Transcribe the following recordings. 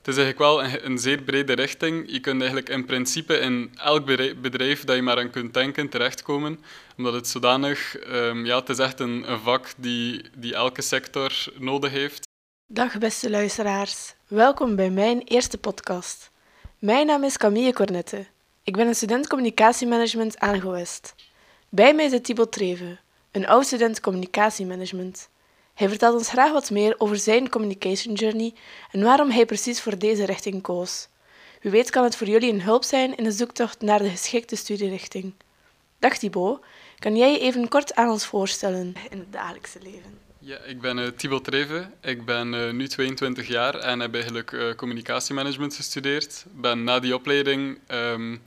Het is eigenlijk wel een, zeer brede richting. Je kunt eigenlijk in principe in elk bedrijf dat je maar aan kunt denken terechtkomen, omdat het zodanig, um, ja, het is echt een, vak die, die elke sector nodig heeft. Dag beste luisteraars, welkom bij mijn eerste podcast. Mijn naam is Camille Cornette. Ik ben een student communicatiemanagement aan. Bij mij zit Thibaut Treven, een oud student communicatiemanagement. Hij vertelt ons graag wat meer over zijn communication journey en waarom hij precies voor deze richting koos. Wie weet kan het voor jullie een hulp zijn in de zoektocht naar de geschikte studierichting. Dag Thibaut, kan jij je even kort aan ons voorstellen in het dagelijkse leven? Ja, ik ben uh, Thibaut Treven. Ik ben uh, nu 22 jaar en heb eigenlijk uh, communicatiemanagement gestudeerd. Ben na die opleiding um,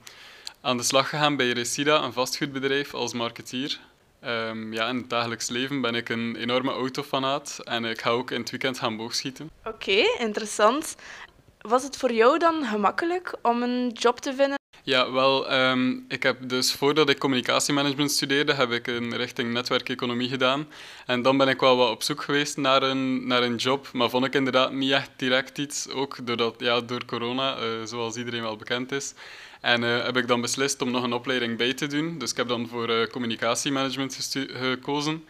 aan de slag gegaan bij Resida, een vastgoedbedrijf, als marketeer. Um, ja, in het dagelijks leven ben ik een enorme autofanaat en ik ga ook in het weekend gaan boogschieten. Oké, interessant. Was het voor jou dan gemakkelijk om een job te vinden? Ja, wel, um, ik heb dus voordat ik communicatiemanagement studeerde, heb ik een richting netwerkeconomie gedaan. En dan ben ik wel wat op zoek geweest naar een, naar een job, maar vond ik inderdaad niet echt direct iets, ook doordat, ja, door corona, uh, zoals iedereen wel bekend is. En uh, heb ik dan beslist om nog een opleiding bij te doen. Dus ik heb dan voor uh, communicatiemanagement gekozen.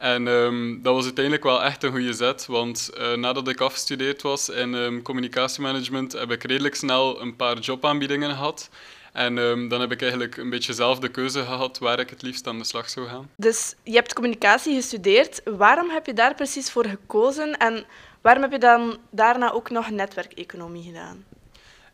En um, dat was uiteindelijk wel echt een goede zet, want uh, nadat ik afgestudeerd was in um, communicatiemanagement heb ik redelijk snel een paar jobaanbiedingen gehad. En um, dan heb ik eigenlijk een beetje zelf de keuze gehad waar ik het liefst aan de slag zou gaan. Dus je hebt communicatie gestudeerd. Waarom heb je daar precies voor gekozen en waarom heb je dan daarna ook nog netwerkeconomie gedaan?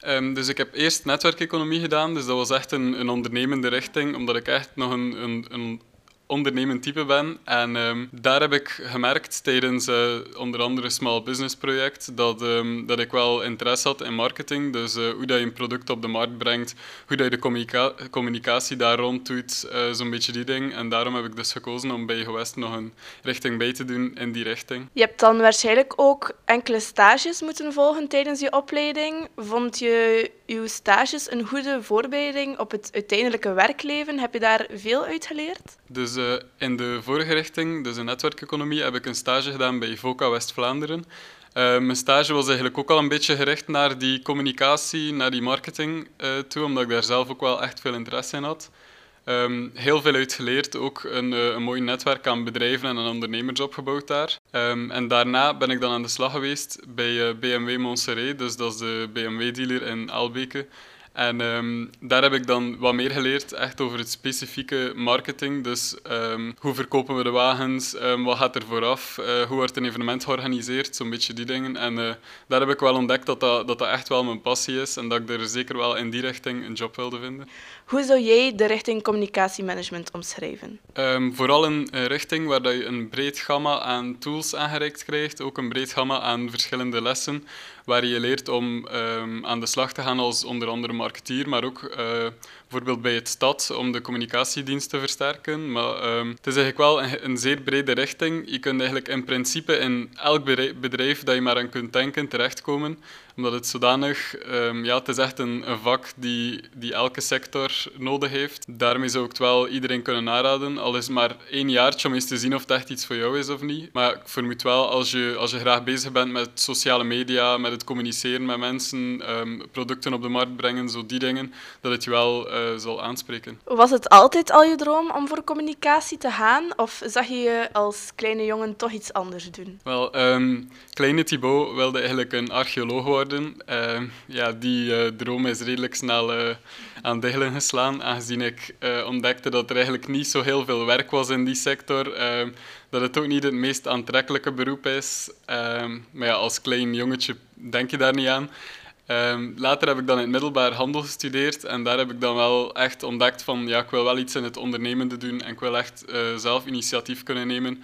Um, dus ik heb eerst netwerkeconomie gedaan, dus dat was echt een, een ondernemende richting, omdat ik echt nog een, een, een ondernemend type ben. En um, daar heb ik gemerkt tijdens uh, onder andere Small Business Project dat, um, dat ik wel interesse had in marketing. Dus uh, hoe dat je een product op de markt brengt, hoe dat je de communica communicatie daar rond doet, uh, zo'n beetje die ding. En daarom heb ik dus gekozen om bij Gewest nog een richting bij te doen in die richting. Je hebt dan waarschijnlijk ook enkele stages moeten volgen tijdens je opleiding. Vond je uw stages een goede voorbereiding op het uiteindelijke werkleven? Heb je daar veel uit geleerd? Dus uh, in de vorige richting, dus de netwerkeconomie, heb ik een stage gedaan bij VOCA West-Vlaanderen. Uh, mijn stage was eigenlijk ook al een beetje gericht naar die communicatie, naar die marketing uh, toe, omdat ik daar zelf ook wel echt veel interesse in had. Um, heel veel uit geleerd, ook een, een mooi netwerk aan bedrijven en een ondernemers opgebouwd daar. Um, en daarna ben ik dan aan de slag geweest bij BMW Montserrat, dus dat is de BMW-dealer in Albeke. En um, daar heb ik dan wat meer geleerd, echt over het specifieke marketing. Dus um, hoe verkopen we de wagens, um, wat gaat er vooraf, uh, hoe wordt een evenement georganiseerd, zo'n beetje die dingen. En uh, daar heb ik wel ontdekt dat dat, dat dat echt wel mijn passie is en dat ik er zeker wel in die richting een job wilde vinden. Hoe zou jij de richting communicatiemanagement omschrijven? vooral een, een richting waar dat je een breed gamma aan tools aangereikt krijgt, ook een breed gamma aan verschillende lessen, waar je leert om aan de slag te gaan als onder andere maar ook uh, bijvoorbeeld bij het stad om de communicatiedienst te versterken. Maar um, het is eigenlijk wel een, een, zeer brede richting. Je kunt eigenlijk in principe in elk bedrijf dat je maar aan kunt denken terechtkomen omdat het zodanig, um, ja, het is echt een, een, vak die, die elke sector nodig heeft. Daarmee zou ik het wel iedereen kunnen aanraden, al is maar één jaartje om eens te zien of het echt iets voor jou is of niet. Maar ik vermoed wel, als je, als je graag bezig bent met sociale media, met het communiceren met mensen, um, producten op de markt brengen, zo die dingen, dat het je wel uh, zal aanspreken. Was het altijd al je droom om voor communicatie te gaan, of zag je je als kleine jongen toch iets anders doen? Wel, um, kleine Thibaut wilde eigenlijk een archeoloog worden uh, ja, die uh, droom is redelijk snel uh, aan degelen geslaan, aangezien ik ontdekte dat er eigenlijk niet zo heel veel werk was in die sector. Ehm, dat het ook niet het meest aantrekkelijke beroep is. Ehm, maar ja, als klein jongetje denk je daar niet aan. later heb ik dan in het middelbaar handel gestudeerd en daar heb ik dan wel echt ontdekt van ja, ik wil wel iets in het ondernemende doen en ik wil echt zelf initiatief kunnen nemen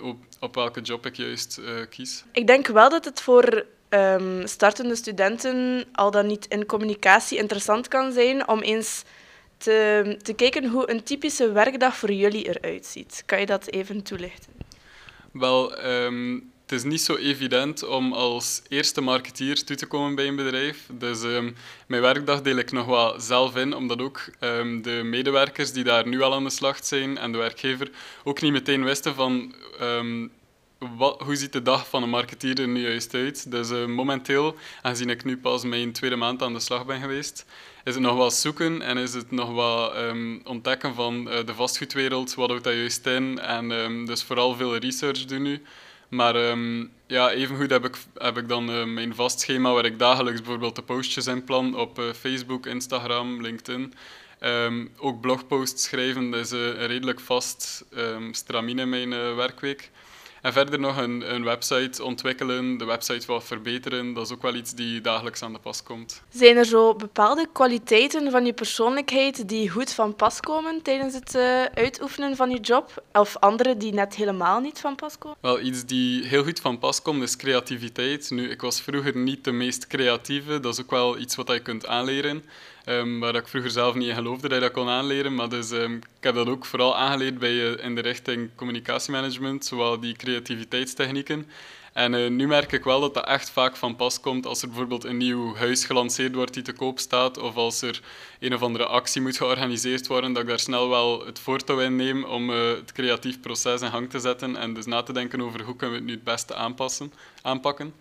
op, op, welke job ik juist kies. Ik denk wel dat het voor um, startende studenten al dan niet in communicatie interessant kan zijn om eens te, te kijken hoe een typische werkdag voor jullie eruit ziet. Kan je dat even toelichten? Wel, um, het is niet zo evident om als eerste marketeer toe te komen bij een bedrijf. Dus um, mijn werkdag deel ik nog wel zelf in, omdat ook de medewerkers die daar nu al aan de slag zijn en de werkgever ook niet meteen wisten van hoe ziet de dag van een marketeer er nu juist uit? Dus uh, momenteel, aangezien ik nu pas mijn tweede maand aan de slag ben geweest, is het nog wel zoeken en is het nog wel um, ontdekken van uh, de vastgoedwereld, wat houdt dat juist in? En um, dus vooral veel research doen nu. Maar um, ja, evengoed heb ik, heb ik dan uh, mijn vast schema waar ik dagelijks bijvoorbeeld de postjes in plan op Facebook, Instagram, LinkedIn. Ook blogposts schrijven, dat is een redelijk vast stramine in mijn werkweek. En verder nog een, een, website ontwikkelen, de website wat verbeteren, dat is ook wel iets die dagelijks aan de pas komt. Zijn er zo bepaalde kwaliteiten van je persoonlijkheid die goed van pas komen tijdens het uh, uitoefenen van je job? Of andere die net helemaal niet van pas komen? Wel, iets die heel goed van pas komt is creativiteit. Nu, ik was vroeger niet de meest creatieve, dat is ook wel iets wat je kunt aanleren. Um, waar ik vroeger zelf niet in geloofde dat je dat kon aanleren. Maar dus, um, ik heb dat ook vooral aangeleerd bij, uh, in de richting communicatiemanagement, zowel die creativiteitstechnieken. En uh, nu merk ik wel dat dat echt vaak van pas komt als er bijvoorbeeld een nieuw huis gelanceerd wordt die te koop staat, of als er een of andere actie moet georganiseerd worden, dat ik daar snel wel het voortouw in neem om uh, het creatief proces in gang te zetten en dus na te denken over hoe kunnen we het nu het beste aanpassen, aanpakken.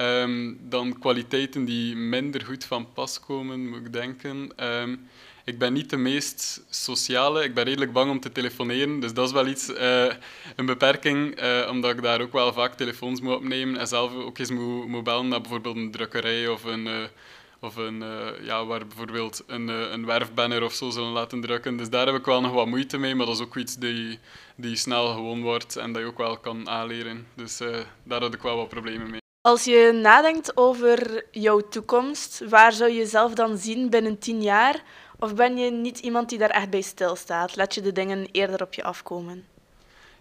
Um, dan kwaliteiten die minder goed van pas komen, moet ik denken. Um, ik ben niet de meest sociale. Ik ben redelijk bang om te telefoneren. Dus dat is wel iets, uh, een beperking, uh, omdat ik daar ook wel vaak telefoons moet opnemen en zelf ook eens moet, moet bellen naar bijvoorbeeld een drukkerij of een, uh, of een ja, waar bijvoorbeeld een, een werfbanner of zo zullen laten drukken. Dus daar heb ik wel nog wat moeite mee, maar dat is ook iets die, die snel gewoon wordt en dat je ook wel kan aanleren. Dus daar had ik wel wat problemen mee. Als je nadenkt over jouw toekomst, waar zou je jezelf dan zien binnen tien jaar? Of ben je niet iemand die daar echt bij stilstaat? Laat je de dingen eerder op je afkomen?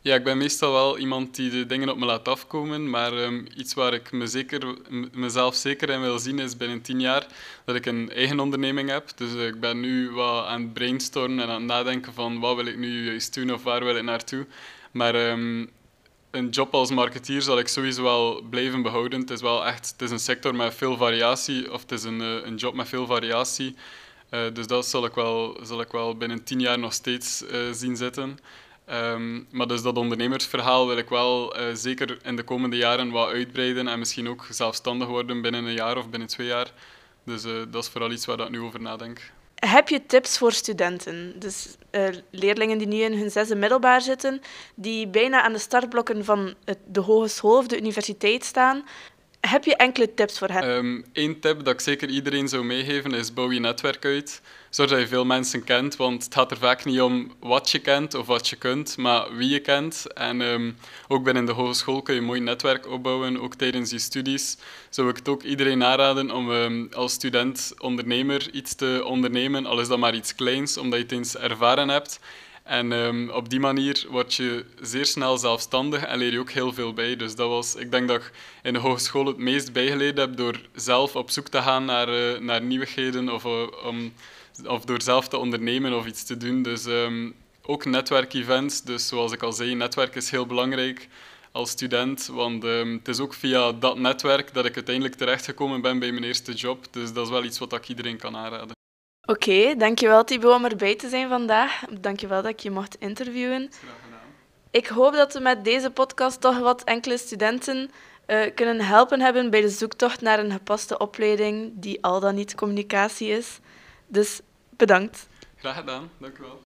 Ja, ik ben meestal wel iemand die de dingen op me laat afkomen, maar um, iets waar ik me zeker, mezelf zeker in wil zien is binnen tien jaar dat ik een eigen onderneming heb. Dus uh, ik ben nu wat aan het brainstormen en aan het nadenken van wat wil ik nu juist doen of waar wil ik naartoe. Maar um, een job als marketeer zal ik sowieso wel blijven behouden. Het is wel echt het is een sector met veel variatie, of het is een, uh, een job met veel variatie. Uh, dus dat zal ik, wel, zal ik wel binnen tien jaar nog steeds uh, zien zitten. Um, maar dus dat ondernemersverhaal wil ik wel zeker in de komende jaren wat uitbreiden en misschien ook zelfstandig worden binnen een jaar of binnen twee jaar. Dus dat is vooral iets waar ik nu over nadenk. Heb je tips voor studenten? Dus uh, leerlingen die nu in hun zesde middelbaar zitten, die bijna aan de startblokken van het, de hogeschool of de universiteit staan. Heb je enkele tips voor hen? Eén ehm, tip dat ik zeker iedereen zou meegeven is bouw je netwerk uit. Zorg dat je veel mensen kent, want het gaat er vaak niet om wat je kent of wat je kunt, maar wie je kent. En um, ook binnen de hogeschool kun je een mooi netwerk opbouwen, ook tijdens je studies. Zou ik het ook iedereen aanraden om um, als student-ondernemer iets te ondernemen, al is dat maar iets kleins, omdat je het eens ervaren hebt. En um, op die manier word je zeer snel zelfstandig en leer je ook heel veel bij. Dus dat was, ik denk dat ik in de hogeschool het meest bijgeleerd heb door zelf op zoek te gaan naar, uh, naar nieuwigheden of, uh, um, of door zelf te ondernemen of iets te doen. Dus um, ook netwerkevents. Dus zoals ik al zei, netwerk is heel belangrijk als student. Want het is ook via dat netwerk dat ik uiteindelijk terechtgekomen ben bij mijn eerste job. Dus dat is wel iets wat ik iedereen kan aanraden. Oké, okay, dankjewel Thibaut om erbij te zijn vandaag. Dankjewel dat ik je mocht interviewen. Ik hoop dat we met deze podcast toch wat enkele studenten uh, kunnen helpen hebben bij de zoektocht naar een gepaste opleiding die al dan niet communicatie is. Dus bedankt. Graag gedaan, dank u wel.